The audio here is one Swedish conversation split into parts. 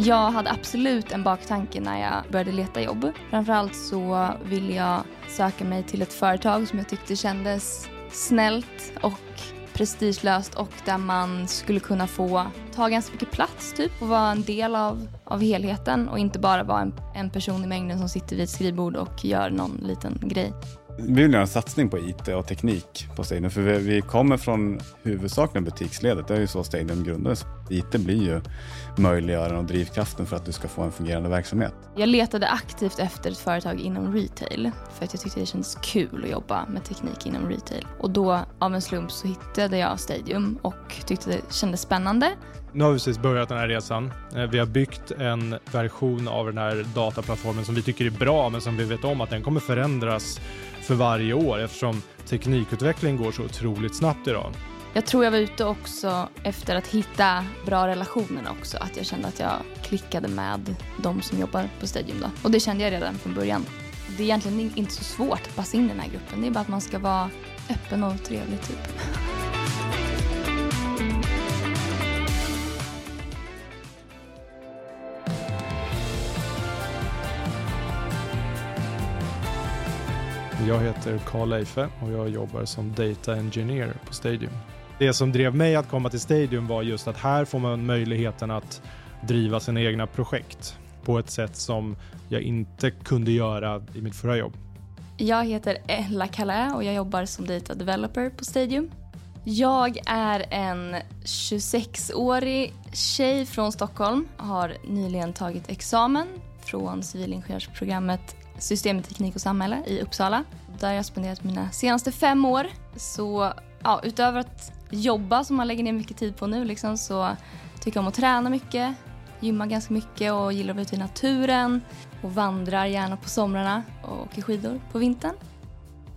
Jag hade absolut en baktanke när jag började leta jobb. Framförallt så ville jag söka mig till ett företag som jag tyckte kändes snällt och prestigelöst och där man skulle kunna få ta ganska mycket plats typ och vara en del av, av helheten och inte bara vara en, en person i mängden som sitter vid ett skrivbord och gör någon liten grej. Vi vill göra en satsning på IT och teknik på Stadium. För vi, vi kommer från huvudsakligen butiksledet. Det är ju så Stadium grundades. IT blir ju möjliggöraren och drivkraften för att du ska få en fungerande verksamhet. Jag letade aktivt efter ett företag inom retail för att jag tyckte det kändes kul att jobba med teknik inom retail. Och då av en slump så hittade jag Stadium och tyckte det kändes spännande. Nu har vi precis börjat den här resan. Eh, vi har byggt en version av den här dataplattformen som vi tycker är bra men som vi vet om att den kommer förändras för varje år eftersom teknikutvecklingen går så otroligt snabbt idag. Jag tror jag var ute också efter att hitta bra relationer också. Att jag kände att jag klickade med de som jobbar på Stadium då. Och det kände jag redan från början. Det är egentligen inte så svårt att passa in i den här gruppen. Det är bara att man ska vara öppen och trevlig typ. Jag heter Karl Leife och jag jobbar som Data Engineer på Stadium. Det som drev mig att komma till Stadium var just att här får man möjligheten att driva sina egna projekt på ett sätt som jag inte kunde göra i mitt förra jobb. Jag heter Ella Calais och jag jobbar som Data Developer på Stadium. Jag är en 26-årig tjej från Stockholm. Har nyligen tagit examen från civilingenjörsprogrammet systemteknik och samhälle i Uppsala. Där jag spenderat mina senaste fem år. Så ja, utöver att jobba som man lägger ner mycket tid på nu liksom, så tycker jag om att träna mycket, gymma ganska mycket och gillar att vara ute i naturen och vandrar gärna på somrarna och åker skidor på vintern.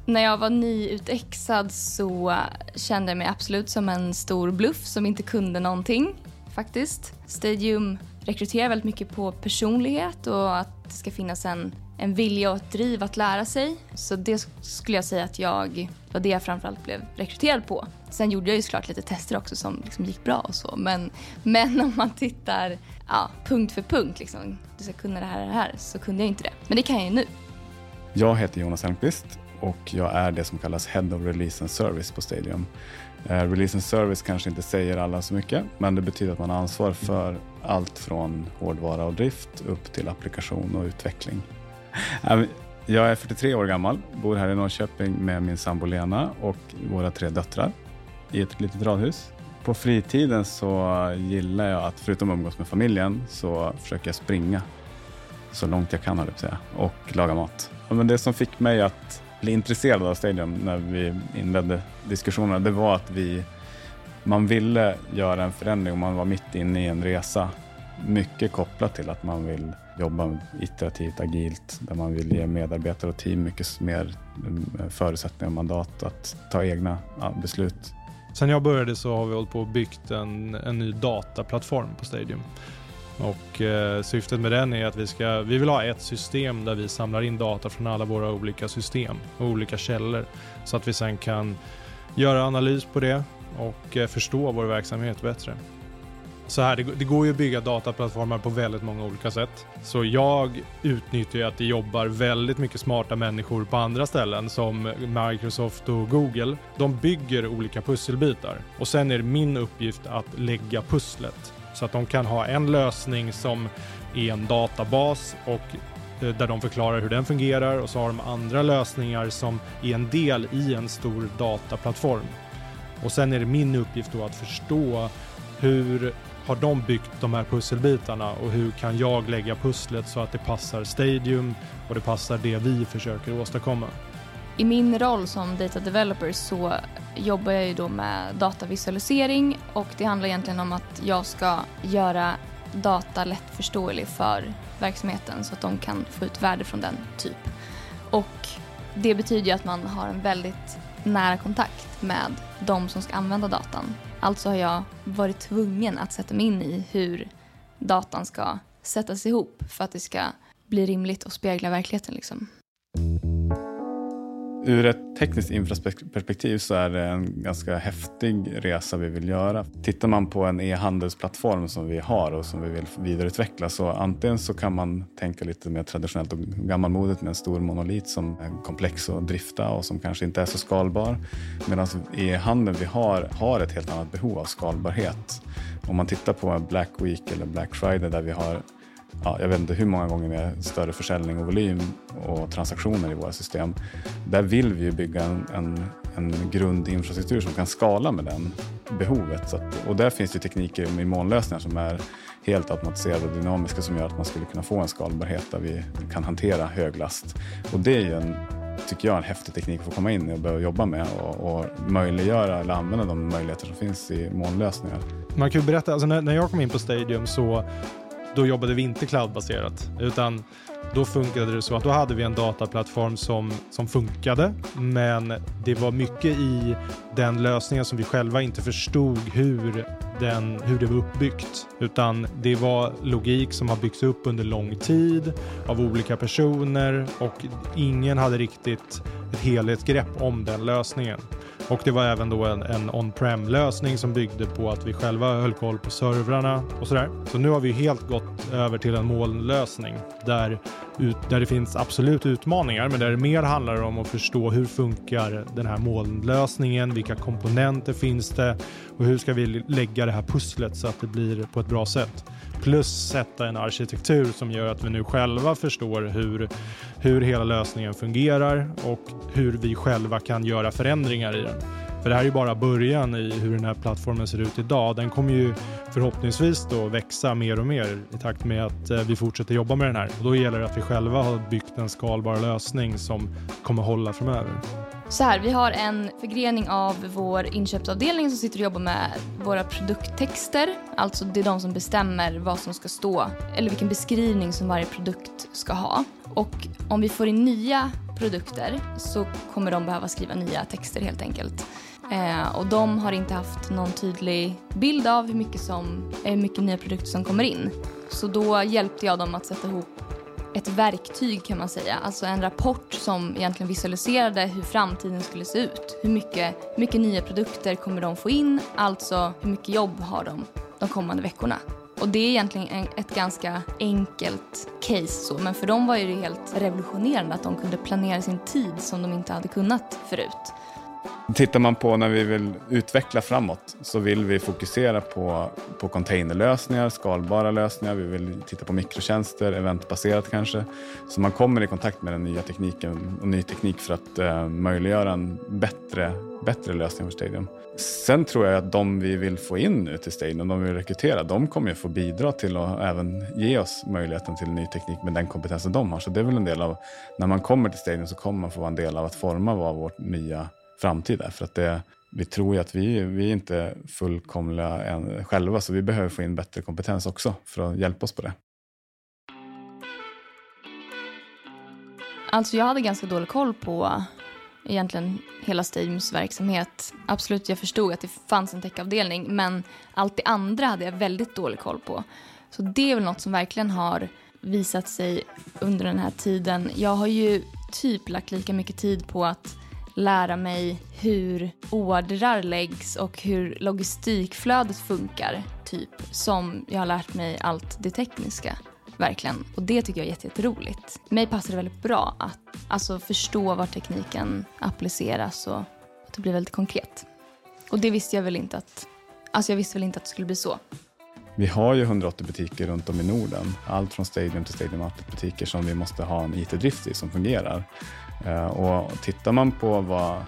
När jag var nyutexad så kände jag mig absolut som en stor bluff som inte kunde någonting faktiskt. Stadium rekryterar väldigt mycket på personlighet och att det ska finnas en en vilja och ett driv att lära sig. Så det skulle jag säga att jag var det jag framförallt blev rekryterad på. Sen gjorde jag ju såklart lite tester också som liksom gick bra och så. Men, men om man tittar ja, punkt för punkt, liksom, du ska kunna det här och det här, så kunde jag inte det. Men det kan jag ju nu. Jag heter Jonas Elmqvist och jag är det som kallas Head of Release and Service på Stadium. Eh, Release and Service kanske inte säger alla så mycket, men det betyder att man har ansvar för allt från hårdvara och drift upp till applikation och utveckling. Äh, jag är 43 år gammal, bor här i Norrköping med min sambo Lena och våra tre döttrar i ett litet radhus. På fritiden så gillar jag att, förutom att umgås med familjen, så försöker jag springa så långt jag kan, höll säga, och laga mat. Men det som fick mig att bli intresserad av Stadium när vi inledde diskussionerna, det var att vi, man ville göra en förändring och man var mitt inne i en resa. Mycket kopplat till att man vill jobba iterativt, agilt, där man vill ge medarbetare och team mycket mer mm, förutsättningar och mandat att ta egna beslut. Sen jag började så har vi hållit på och byggt en, en ny dataplattform på Stadium. Och eh, syftet med den är att vi, ska, vi vill ha ett system där vi samlar in data från alla våra olika system och olika källor så att vi sen kan göra analys på det och eh, förstå vår verksamhet bättre så här, det, det, går ju att bygga dataplattformar på väldigt många olika sätt. Så jag utnyttjar ju att det jobbar väldigt mycket smarta människor på andra ställen som Microsoft och Google. De bygger olika pusselbitar och sen är det min uppgift att lägga pusslet så att de kan ha en lösning som är en databas och eh, där de förklarar hur den fungerar och så har de andra lösningar som är en del i en stor dataplattform. Och sen är det min uppgift då att förstå hur har de byggt de här pusselbitarna och hur kan jag lägga pusslet så att det passar Stadium och det passar det vi försöker åstadkomma? I min roll som data developer så jobbar jag ju då med datavisualisering och det handlar egentligen om att jag ska göra data lättförståelig för verksamheten så att de kan få ut värde från den typ. Och det betyder ju att man har en väldigt nära kontakt med de som ska använda datan. Alltså har jag varit tvungen att sätta mig in i hur datan ska sättas ihop för att det ska bli rimligt och spegla verkligheten. Liksom. Ur ett tekniskt infraperspektiv så är det en ganska häftig resa vi vill göra. Tittar man på en e-handelsplattform som vi har och som vi vill vidareutveckla så antingen så kan man tänka lite mer traditionellt och gammalmodigt med en stor monolit som är komplex att drifta och som kanske inte är så skalbar. Medan e-handeln vi har, har ett helt annat behov av skalbarhet. Om man tittar på Black Week eller Black Friday där vi har ja, jag vet inte hur många gånger med större försäljning och volym och transaktioner i våra system. Där vill vi ju bygga en, en, en grundinfrastruktur som kan skala med den behovet. Så att, och där finns det tekniker med molnlösningar som är helt automatiserade och dynamiska som gör att man skulle kunna få en skalbarhet där vi kan hantera hög last. Och det är ju en tycker jag, en häftig teknik att få komma in i och börja jobba med och, och möjliggöra eller använda de möjligheter som finns i molnlösningar. Man kan ju berätta, alltså när, när jag kom in på Stadium så då jobbade vi inte cloudbaserat, utan då funkade det så att då hade vi en dataplattform som, som funkade, men det var mycket i den lösningen som vi själva inte förstod hur, den, hur det var uppbyggt. Utan det var logik som har byggts upp under lång tid av olika personer och ingen hade riktigt ett helhetsgrepp om den lösningen. Och det var även då en, en on-prem lösning som byggde på att vi själva höll koll på servrarna och sådär. Så nu har vi helt gått över till en molnlösning där, ut, där det finns absolut utmaningar, men där det mer handlar om att förstå hur funkar den här molnlösningen? Vilka komponenter finns det och hur ska vi lägga det det här pusslet så att det blir på ett bra sätt? plus sätta en arkitektur som gör att vi nu själva förstår hur, hur hela lösningen fungerar och hur vi själva kan göra förändringar i den. För det här är ju bara början i hur den här plattformen ser ut idag. Den kommer ju förhoppningsvis då växa mer och mer i takt med att eh, vi fortsätter jobba med den här. Och då gäller det att vi själva har byggt en skalbar lösning som kommer hålla framöver. Så här, vi har en förgrening av vår inköpsavdelning som sitter och jobbar med våra produkttexter. Alltså det är de som bestämmer vad som ska stå, eller vilken beskrivning som varje produkt ska ha. Och om vi får in nya produkter så kommer de behöva skriva nya texter helt enkelt. Eh, och de har inte haft någon tydlig bild av hur mycket, som, eh, hur mycket nya produkter som kommer in. Så då hjälpte jag dem att sätta ihop ett verktyg kan man säga. Alltså en rapport som egentligen visualiserade hur framtiden skulle se ut. Hur mycket, mycket nya produkter kommer de få in? Alltså hur mycket jobb har de de kommande veckorna? Och det är egentligen ett ganska enkelt case så, men för dem var det helt revolutionerande att de kunde planera sin tid som de inte hade kunnat förut. Tittar man på när vi vill utveckla framåt så vill vi fokusera på, på containerlösningar, skalbara lösningar. Vi vill titta på mikrotjänster, eventbaserat kanske. Så man kommer i kontakt med den nya tekniken och ny teknik för att eh, möjliggöra en bättre, bättre lösning för Stadium. Sen tror jag att de vi vill få in nu till Stadium, de vi vill rekrytera, de kommer ju få bidra till att även ge oss möjligheten till ny teknik med den kompetensen de har. Så det är väl en del av, när man kommer till Stadium så kommer man få vara en del av att forma vad vårt nya framtid där. För att det, vi tror ju att vi, vi är inte fullkomliga än, själva, så vi behöver få in bättre kompetens också för att hjälpa oss på det. Alltså jag hade ganska dålig koll på egentligen hela Stadiums verksamhet. Absolut, jag förstod att det fanns en techavdelning, men allt det andra hade jag väldigt dålig koll på. Så det är väl något som verkligen har visat sig under den här tiden. Jag har ju typ lagt lika mycket tid på att lära mig hur ordrar läggs och hur logistikflödet funkar, typ, som jag har lärt mig allt det tekniska. Verkligen. Och det tycker jag är jätteroligt. Mig passar det väldigt bra att alltså, förstå var tekniken appliceras och att det blir väldigt konkret. Och det visste jag väl inte att, alltså jag visste väl inte att det skulle bli så. Vi har ju 180 butiker runt om i Norden. Allt från Stadium till Stadium Outlet-butiker som vi måste ha en IT-drift i som fungerar. Eh, och tittar man på vad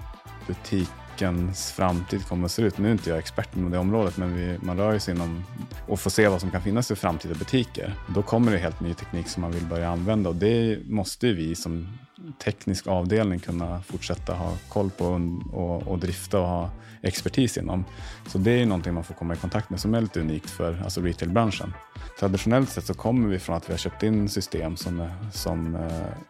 butikens framtid kommer att se ut, nu är inte jag expert inom det området, men vi, man rör sig inom och får se vad som kan finnas i framtida butiker. Då kommer det helt ny teknik som man vill börja använda och det måste vi som teknisk avdelning kunna fortsätta ha koll på och, och drifta och ha expertis inom. Så det är någonting man får komma i kontakt med som är lite unikt för alltså retailbranschen. Traditionellt sett så kommer vi från att vi har köpt in system som, som,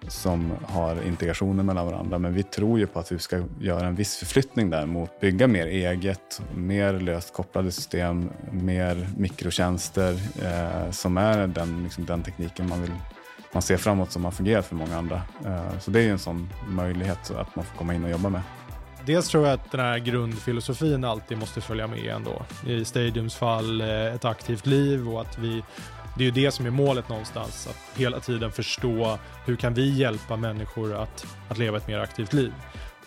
som har integrationer mellan varandra. Men vi tror ju på att vi ska göra en viss förflyttning där mot bygga mer eget, mer löst kopplade system, mer mikrotjänster eh, som är den, liksom, den tekniken man vill man ser framåt som har fungerat för många andra. Eh, så det är ju en sån möjlighet att man får komma in och jobba med. Dels tror jag att den här grundfilosofin alltid måste följa med ändå. I Stadiums fall eh, ett aktivt liv och att vi det är ju det som är målet någonstans, att hela tiden förstå hur kan vi hjälpa människor att, att leva ett mer aktivt liv.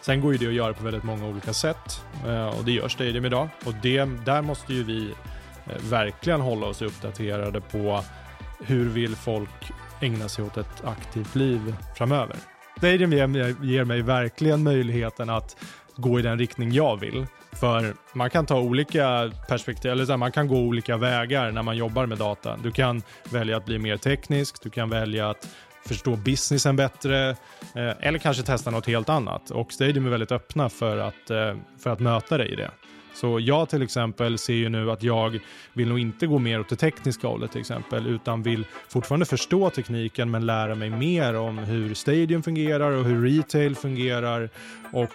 Sen går ju det att göra på väldigt många olika sätt eh, och det gör Stadium idag och det, där måste ju vi verkligen hålla oss uppdaterade på hur vill folk ägna sig åt ett aktivt liv framöver. Stadium ger, ger mig verkligen möjligheten att gå i den riktning jag vill. För man kan ta olika perspektiv, eller så man kan gå olika vägar när man jobbar med data. Du kan välja att bli mer teknisk, du kan välja att förstå businessen bättre eh, eller kanske testa något helt annat. Och Stadium är väldigt öppna för att, eh, för att möta dig i det. Så jag till exempel ser ju nu att jag vill nog inte gå mer åt det tekniska hållet till exempel, utan vill fortfarande förstå tekniken men lära mig mer om hur Stadium fungerar och hur retail fungerar och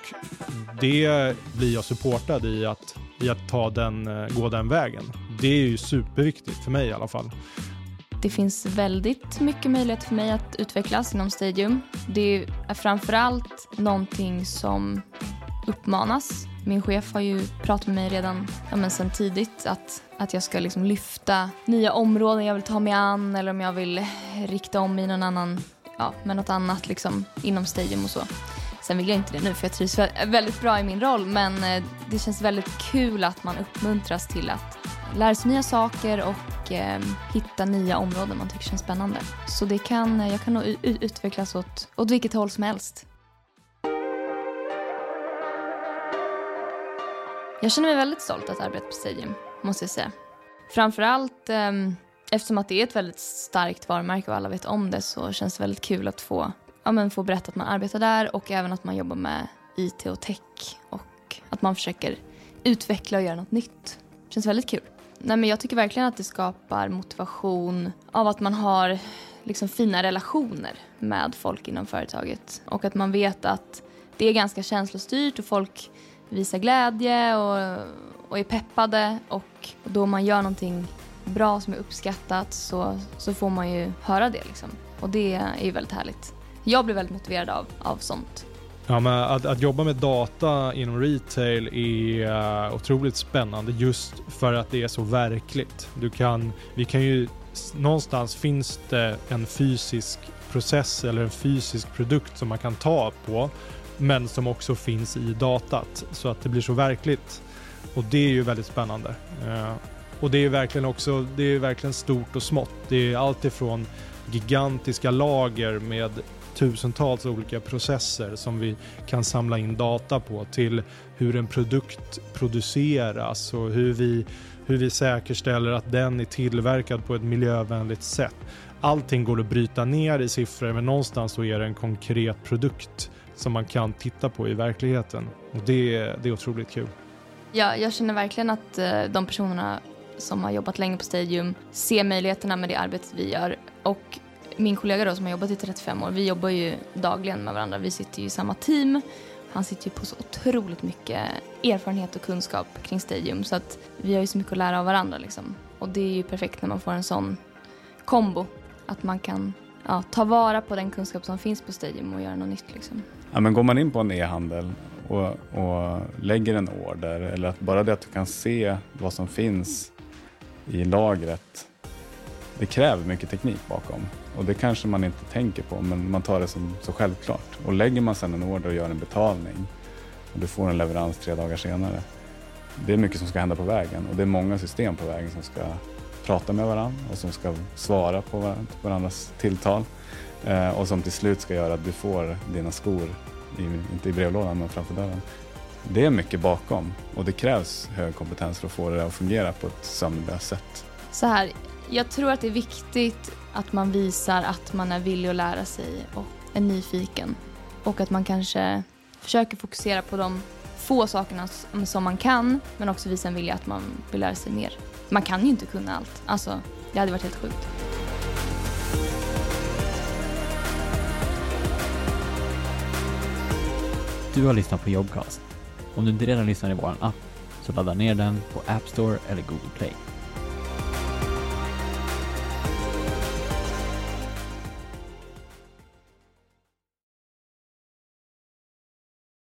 det blir jag supportad i att, i att ta den, eh, gå den vägen. Det är ju superviktigt för mig i alla fall. Det finns väldigt mycket möjlighet för mig att utvecklas inom Stadium. Det är framförallt någonting som uppmanas. Min chef har ju pratat med mig redan ja, men sen tidigt att, att jag ska liksom lyfta nya områden jag vill ta mig an eller om jag vill rikta om i någon annan, ja, med något annat liksom, inom Stadium och så. Sen vill jag inte det nu för jag trivs väldigt bra i min roll men eh, det känns väldigt kul att man uppmuntras till att lära sig nya saker och eh, hitta nya områden man tycker känns spännande. Så det kan, jag kan nog utvecklas åt, åt vilket håll som helst. Jag känner mig väldigt stolt att arbeta på Stadium, måste jag säga. Framförallt eh, eftersom att det är ett väldigt starkt varumärke och alla vet om det så känns det väldigt kul att få, ja, men få berätta att man arbetar där och även att man jobbar med IT och tech och att man försöker utveckla och göra något nytt. Det känns väldigt kul. Nej, men jag tycker verkligen att det skapar motivation av att man har liksom fina relationer med folk inom företaget och att man vet att det är ganska känslostyrt och folk visar glädje och, och är peppade och då man gör någonting bra som är uppskattat så, så får man ju höra det liksom. Och det är ju väldigt härligt. Jag blir väldigt motiverad av, av sånt. Ja, men att, att jobba med data inom retail är uh, otroligt spännande just för att det är så verkligt. Du kan, vi kan ju, någonstans finns det en fysisk process eller en fysisk produkt som man kan ta på men som också finns i datat så att det blir så verkligt. Och det är ju väldigt spännande. Eh, och det är verkligen också, det är verkligen stort och smått. Det är allt ifrån gigantiska lager med tusentals olika processer som vi kan samla in data på till hur en produkt produceras och hur vi, hur vi säkerställer att den är tillverkad på ett miljövänligt sätt. Allting går att bryta ner i siffror men någonstans så är det en konkret produkt som man kan titta på i verkligheten. Och det, det är otroligt kul. Ja, jag känner verkligen att eh, de personerna som har jobbat länge på Stadium ser möjligheterna med det arbetet vi gör och min kollega då som har jobbat i 35 år, vi jobbar ju dagligen med varandra. Vi sitter ju i samma team. Han sitter ju på så otroligt mycket erfarenhet och kunskap kring Stadium så att vi har ju så mycket att lära av varandra liksom. Och det är ju perfekt när man får en sån kombo. Att man kan ja, ta vara på den kunskap som finns på Stadium och göra något nytt liksom. Ja, men går man in på en e-handel och, och lägger en order eller att bara det att du kan se vad som finns i lagret det kräver mycket teknik bakom. Och det kanske man inte tänker på, men man tar det som så självklart. Och lägger man sedan en order och gör en betalning och du får en leverans tre dagar senare. Det är mycket som ska hända på vägen och det är många system på vägen som ska prata med varandra och som ska svara på varandras tilltal Eh, och som till slut ska göra att du får dina skor, i, inte i brevlådan men framför dörren. Det är mycket bakom och det krävs hög kompetens för att få det att fungera på ett sömlöst sätt. Så här, jag tror att det är viktigt att man visar att man är villig att lära sig och är nyfiken. Och att man kanske försöker fokusera på de få sakerna som man kan men också visa en vilja att man vill lära sig mer. Man kan ju inte kunna allt. Alltså, det hade varit helt sjukt. Du har lyssnat på Jobcast. Om du inte redan lyssnar i vår app så ladda ner den på App Store eller Google Play.